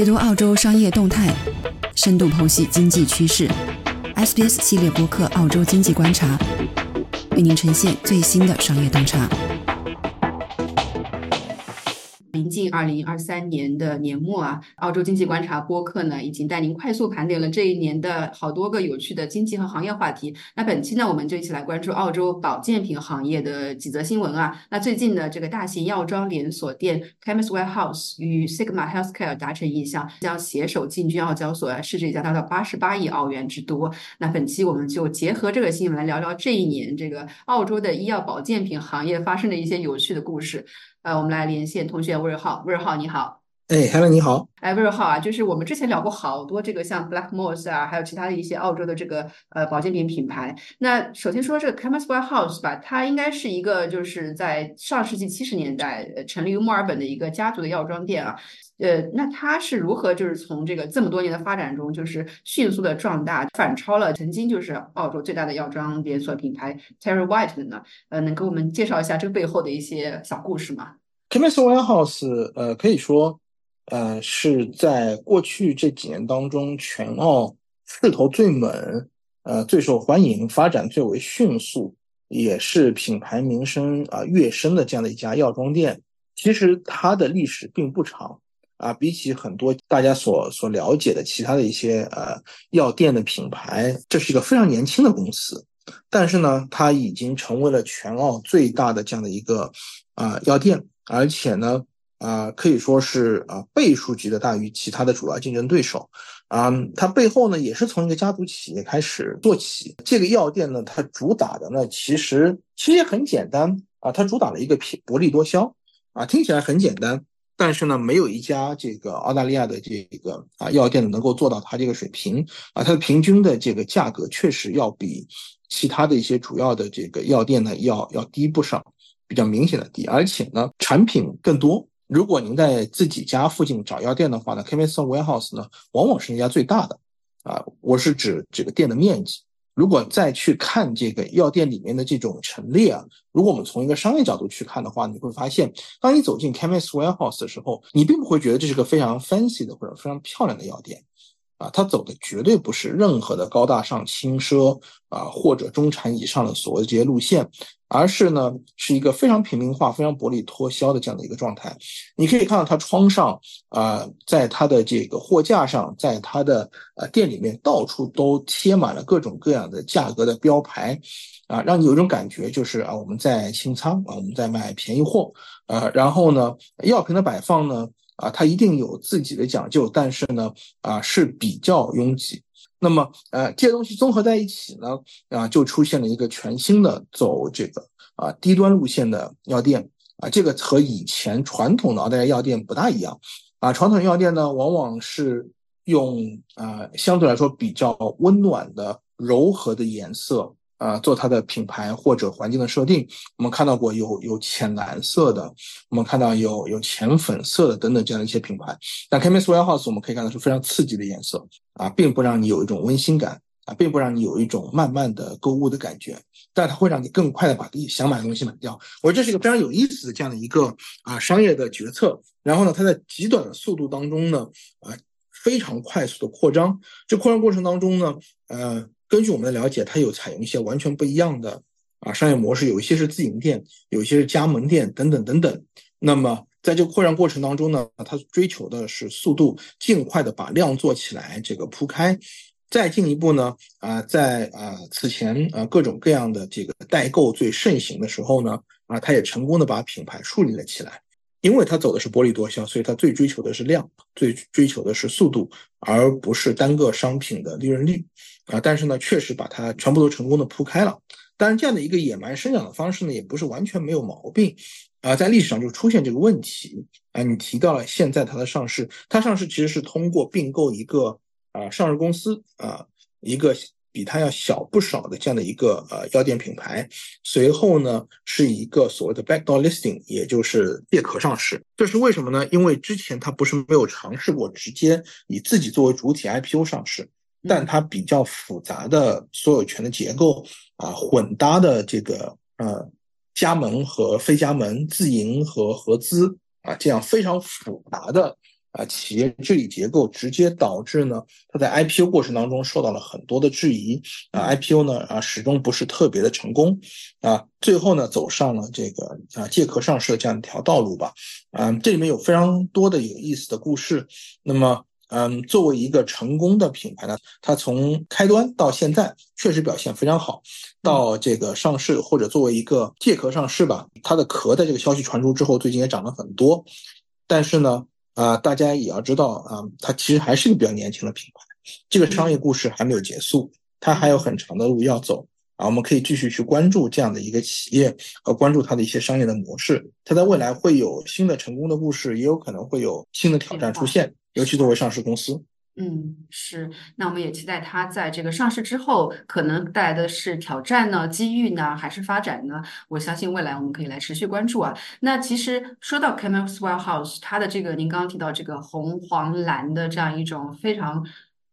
解读澳洲商业动态，深度剖析经济趋势。SBS 系列播客《澳洲经济观察》，为您呈现最新的商业洞察。临近二零二三年的年末啊，澳洲经济观察播客呢已经带您快速盘点了这一年的好多个有趣的经济和行业话题。那本期呢，我们就一起来关注澳洲保健品行业的几则新闻啊。那最近呢，这个大型药妆连锁店 Chemist Warehouse 与 Sigma Healthcare 达成意向，将携手进军澳交所啊，市值将达到八十八亿澳元之多。那本期我们就结合这个新闻来聊聊这一年这个澳洲的医药保健品行业发生的一些有趣的故事。呃，我们来连线同学魏尔浩，魏尔浩你好，哎，Hello 你好，哎，魏尔浩啊，就是我们之前聊过好多这个像 Blackmores 啊，还有其他的一些澳洲的这个呃保健品品牌。那首先说这个 Chemist Warehouse 吧，它应该是一个就是在上世纪七十年代成立于墨尔本的一个家族的药妆店啊。呃，那它是如何就是从这个这么多年的发展中，就是迅速的壮大，反超了曾经就是澳洲最大的药妆连锁品牌 Terry White 的呢？呃，能给我们介绍一下这个背后的一些小故事吗？Chemist Warehouse，呃，可以说，呃，是在过去这几年当中，全澳势头最猛，呃，最受欢迎，发展最为迅速，也是品牌名声啊跃升的这样的一家药妆店。其实它的历史并不长。啊，比起很多大家所所了解的其他的一些呃药店的品牌，这是一个非常年轻的公司，但是呢，它已经成为了全澳最大的这样的一个啊药店，而且呢，啊可以说是啊倍数级的大于其他的主要竞争对手，啊，它背后呢也是从一个家族企业开始做起。这个药店呢，它主打的呢其实其实很简单啊，它主打了一个品薄利多销啊，听起来很简单。但是呢，没有一家这个澳大利亚的这个啊药店能够做到它这个水平啊，它的平均的这个价格确实要比其他的一些主要的这个药店呢要要低不少，比较明显的低，而且呢产品更多。如果您在自己家附近找药店的话呢，Chemist Warehouse 呢往往是一家最大的啊，我是指这个店的面积。如果再去看这个药店里面的这种陈列啊，如果我们从一个商业角度去看的话，你会发现，当你走进 Chemist Warehouse 的时候，你并不会觉得这是个非常 fancy 的或者非常漂亮的药店。啊，它走的绝对不是任何的高大上、轻奢啊，或者中产以上的所谓这些路线，而是呢，是一个非常平民化、非常薄利多销的这样的一个状态。你可以看到它窗上啊，在它的这个货架上，在它的呃店里面，到处都贴满了各种各样的价格的标牌，啊，让你有一种感觉，就是啊，我们在清仓啊，我们在卖便宜货，呃，然后呢，药品的摆放呢。啊，它一定有自己的讲究，但是呢，啊是比较拥挤。那么，呃，这些东西综合在一起呢，啊，就出现了一个全新的走这个啊低端路线的药店。啊，这个和以前传统的澳大利亚药店不大一样。啊，传统药店呢，往往是用啊相对来说比较温暖的、柔和的颜色。啊，做它的品牌或者环境的设定，我们看到过有有浅蓝色的，我们看到有有浅粉色的等等这样的一些品牌。但 Chemist Warehouse 我们可以看到是非常刺激的颜色啊，并不让你有一种温馨感啊，并不让你有一种慢慢的购物的感觉，但它会让你更快的把你想买的东西买掉。我觉得这是一个非常有意思的这样的一个啊商业的决策。然后呢，它在极短的速度当中呢，啊非常快速的扩张。这扩张过程当中呢，呃。根据我们的了解，它有采用一些完全不一样的啊商业模式，有一些是自营店，有一些是加盟店，等等等等。那么在这个扩张过程当中呢，它追求的是速度，尽快的把量做起来，这个铺开。再进一步呢，啊，在啊此前啊各种各样的这个代购最盛行的时候呢，啊，它也成功的把品牌树立了起来。因为它走的是薄利多销，所以它最追求的是量，最追求的是速度，而不是单个商品的利润率。啊，但是呢，确实把它全部都成功的铺开了。当然，这样的一个野蛮生长的方式呢，也不是完全没有毛病。啊，在历史上就出现这个问题。啊，你提到了现在它的上市，它上市其实是通过并购一个啊上市公司啊一个比它要小不少的这样的一个呃药店品牌。随后呢，是一个所谓的 backdoor listing，也就是借壳上市。这是为什么呢？因为之前它不是没有尝试过直接以自己作为主体 IPO 上市。但它比较复杂的所有权的结构啊，混搭的这个呃加盟和非加盟、自营和合资啊，这样非常复杂的啊企业治理结构，直接导致呢它在 IPO 过程当中受到了很多的质疑啊，IPO 呢啊始终不是特别的成功啊，最后呢走上了这个啊借壳上市的这样一条道路吧。嗯，这里面有非常多的有意思的故事。那么。嗯，作为一个成功的品牌呢，它从开端到现在确实表现非常好。到这个上市或者作为一个借壳上市吧，它的壳在这个消息传出之后，最近也涨了很多。但是呢，啊，大家也要知道啊，它其实还是一个比较年轻的品牌，这个商业故事还没有结束，它还有很长的路要走啊。我们可以继续去关注这样的一个企业和关注它的一些商业的模式，它在未来会有新的成功的故事，也有可能会有新的挑战出现。尤其作为上市公司，嗯，是。那我们也期待它在这个上市之后，可能带来的是挑战呢、机遇呢，还是发展呢？我相信未来我们可以来持续关注啊。那其实说到 CamelSwell House，它的这个您刚刚提到这个红黄蓝的这样一种非常。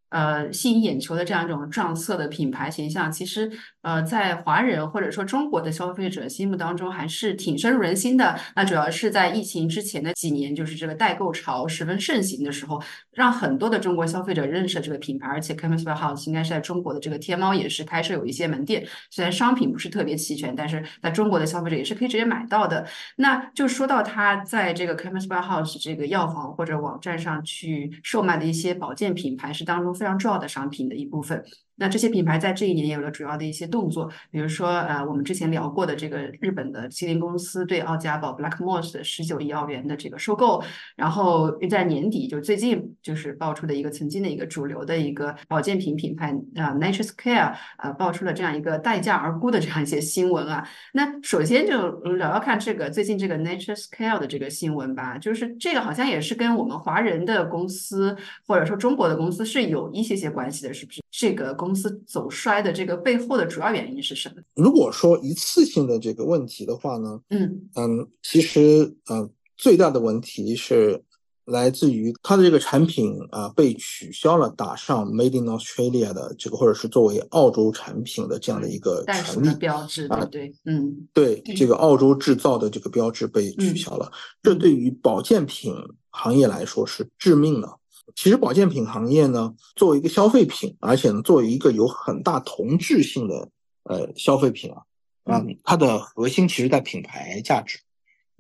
呃，吸引眼球的这样一种撞色的品牌形象，其实呃，在华人或者说中国的消费者心目当中还是挺深入人心的。那主要是在疫情之前的几年，就是这个代购潮十分盛行的时候，让很多的中国消费者认识了这个品牌。而且 c h e m i s Warehouse 应该是在中国的这个天猫也是开设有一些门店，虽然商品不是特别齐全，但是在中国的消费者也是可以直接买到的。那就说到它在这个 c h e m i s Warehouse 这个药房或者网站上去售卖的一些保健品牌，是当中。非常重要的商品的一部分。那这些品牌在这一年也有了主要的一些动作，比如说，呃，我们之前聊过的这个日本的麒麟公司对奥家宝 Blackmores 的十九亿澳元的这个收购，然后在年底就最近就是爆出的一个曾经的一个主流的一个保健品品牌啊 Nature's Care 啊爆出了这样一个待价而沽的这样一些新闻啊。那首先就聊聊看这个最近这个 Nature's Care 的这个新闻吧，就是这个好像也是跟我们华人的公司或者说中国的公司是有一些些关系的，是不是？这个公司走衰的这个背后的主要原因是什么？如果说一次性的这个问题的话呢？嗯嗯，其实呃最大的问题是来自于它的这个产品啊被取消了打上 Made in Australia 的这个或者是作为澳洲产品的这样的一个权利标志啊，对，嗯，对，这个澳洲制造的这个标志被取消了，这对于保健品行业来说是致命的。其实保健品行业呢，作为一个消费品，而且呢，作为一个有很大同质性的呃消费品啊，嗯，它的核心其实在品牌价值，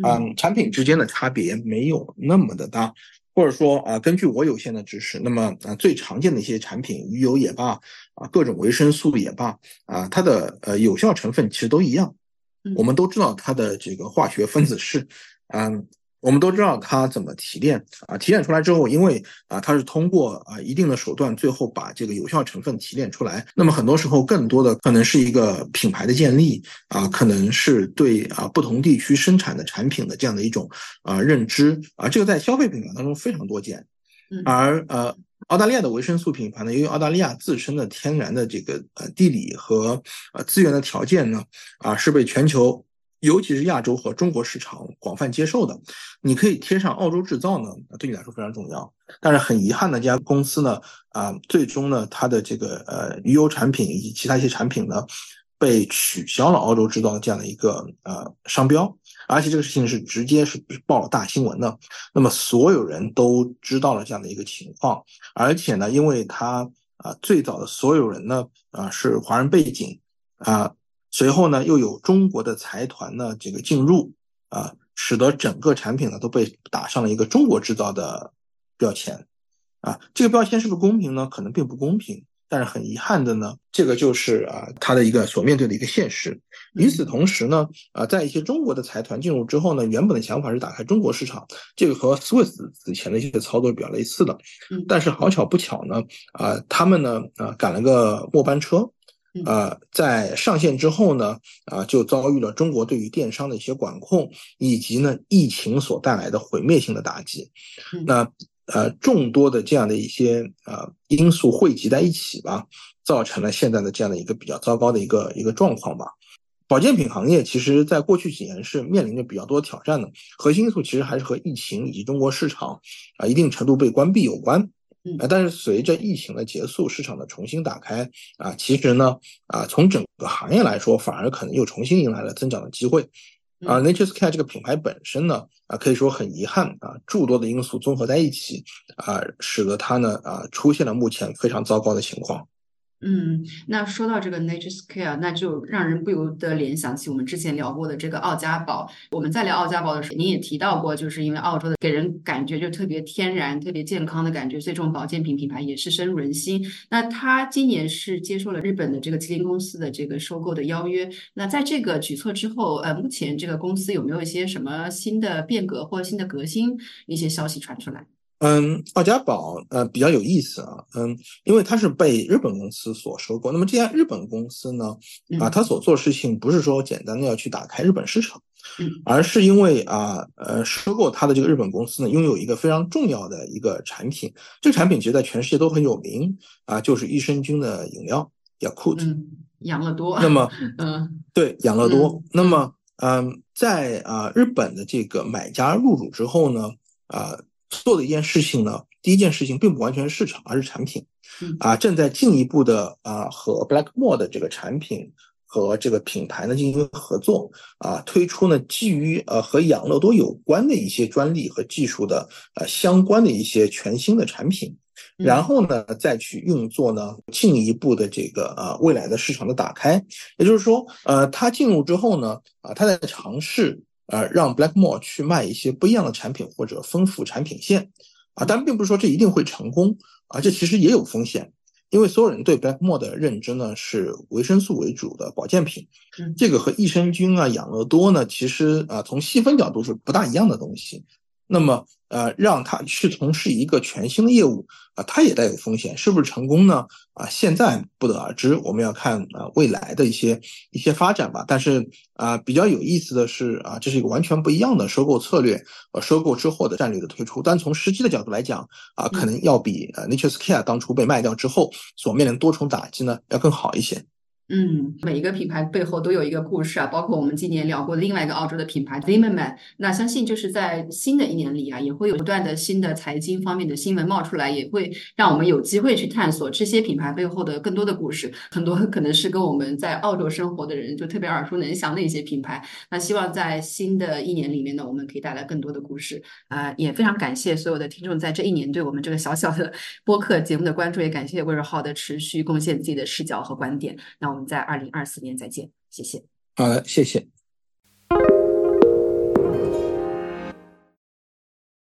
嗯，产品之间的差别没有那么的大，或者说啊，根据我有限的知识，那么啊，最常见的一些产品，鱼油也罢，啊，各种维生素也罢，啊，它的呃有效成分其实都一样，我们都知道它的这个化学分子式，嗯。我们都知道它怎么提炼啊，提炼出来之后，因为啊，它是通过啊一定的手段，最后把这个有效成分提炼出来。那么很多时候，更多的可能是一个品牌的建立啊，可能是对啊不同地区生产的产品的这样的一种啊认知啊，这个在消费品牌当中非常多见。而呃，澳大利亚的维生素品牌呢，由于澳大利亚自身的天然的这个呃地理和呃资源的条件呢，啊是被全球。尤其是亚洲和中国市场广泛接受的，你可以贴上澳洲制造呢，对你来说非常重要。但是很遗憾的，这家公司呢，啊，最终呢，它的这个呃鱼油产品以及其他一些产品呢，被取消了澳洲制造的这样的一个呃商标，而且这个事情是直接是报了大新闻的。那么所有人都知道了这样的一个情况，而且呢，因为它啊最早的所有人呢啊是华人背景啊。随后呢，又有中国的财团呢这个进入啊，使得整个产品呢都被打上了一个中国制造的标签啊。这个标签是不是公平呢？可能并不公平。但是很遗憾的呢，这个就是啊它的一个所面对的一个现实。与此同时呢，啊在一些中国的财团进入之后呢，原本的想法是打开中国市场，这个和 Swiss 此前的一些操作比较类似的。但是好巧不巧呢，啊他们呢啊赶了个末班车。呃，在上线之后呢，啊，就遭遇了中国对于电商的一些管控，以及呢疫情所带来的毁灭性的打击。那呃，众多的这样的一些呃因素汇集在一起吧，造成了现在的这样的一个比较糟糕的一个一个状况吧。保健品行业其实在过去几年是面临着比较多挑战的，核心因素其实还是和疫情以及中国市场啊一定程度被关闭有关。啊，但是随着疫情的结束，市场的重新打开啊，其实呢，啊，从整个行业来说，反而可能又重新迎来了增长的机会。啊，Nature's Care 这个品牌本身呢，啊，可以说很遗憾啊，诸多的因素综合在一起，啊，使得它呢，啊，出现了目前非常糟糕的情况。嗯，那说到这个 Nature's Care，那就让人不由得联想起我们之前聊过的这个奥家宝。我们在聊奥家宝的时候，您也提到过，就是因为澳洲的给人感觉就特别天然、特别健康的感觉，所以这种保健品品牌也是深入人心。那它今年是接受了日本的这个麒麟公司的这个收购的邀约。那在这个举措之后，呃，目前这个公司有没有一些什么新的变革或新的革新一些消息传出来？嗯，奥家宝呃比较有意思啊，嗯，因为它是被日本公司所收购。那么这家日本公司呢，啊，它所做的事情不是说简单的要去打开日本市场，而是因为啊，呃，收购它的这个日本公司呢，拥有一个非常重要的一个产品，这个产品其实在全世界都很有名啊，就是益生菌的饮料，Yakult，养乐多。那么，嗯，对，养乐多。那么，嗯，在啊日本的这个买家入主之后呢，啊。做的一件事情呢，第一件事情并不完全是市场，而是产品，啊，正在进一步的啊和 Blackmore 的这个产品和这个品牌呢进行合作，啊，推出呢基于呃和养乐多有关的一些专利和技术的呃相关的一些全新的产品，然后呢再去运作呢进一步的这个呃未来的市场的打开，也就是说，呃，它进入之后呢，啊，它在尝试。呃，让 Blackmore 去卖一些不一样的产品或者丰富产品线，啊，但并不是说这一定会成功，啊，这其实也有风险，因为所有人对 Blackmore 的认知呢是维生素为主的保健品，这个和益生菌啊、养乐多呢，其实啊从细分角度是不大一样的东西，那么。呃，让他去从事一个全新的业务啊，他也带有风险，是不是成功呢？啊，现在不得而知，我们要看啊未来的一些一些发展吧。但是啊，比较有意思的是啊，这是一个完全不一样的收购策略，呃，收购之后的战略的推出。但从实际的角度来讲啊，可能要比呃 Nature's Care 当初被卖掉之后所面临多重打击呢要更好一些。嗯，每一个品牌背后都有一个故事啊，包括我们今年聊过的另外一个澳洲的品牌 Zimmerman。那相信就是在新的一年里啊，也会有不断的新的财经方面的新闻冒出来，也会让我们有机会去探索这些品牌背后的更多的故事。很多可能是跟我们在澳洲生活的人就特别耳熟能详的一些品牌。那希望在新的一年里面呢，我们可以带来更多的故事啊，也非常感谢所有的听众在这一年对我们这个小小的播客节目的关注，也感谢威尔浩的持续贡献自己的视角和观点。那我。我们在二零二四年再见，谢谢。好的，谢谢。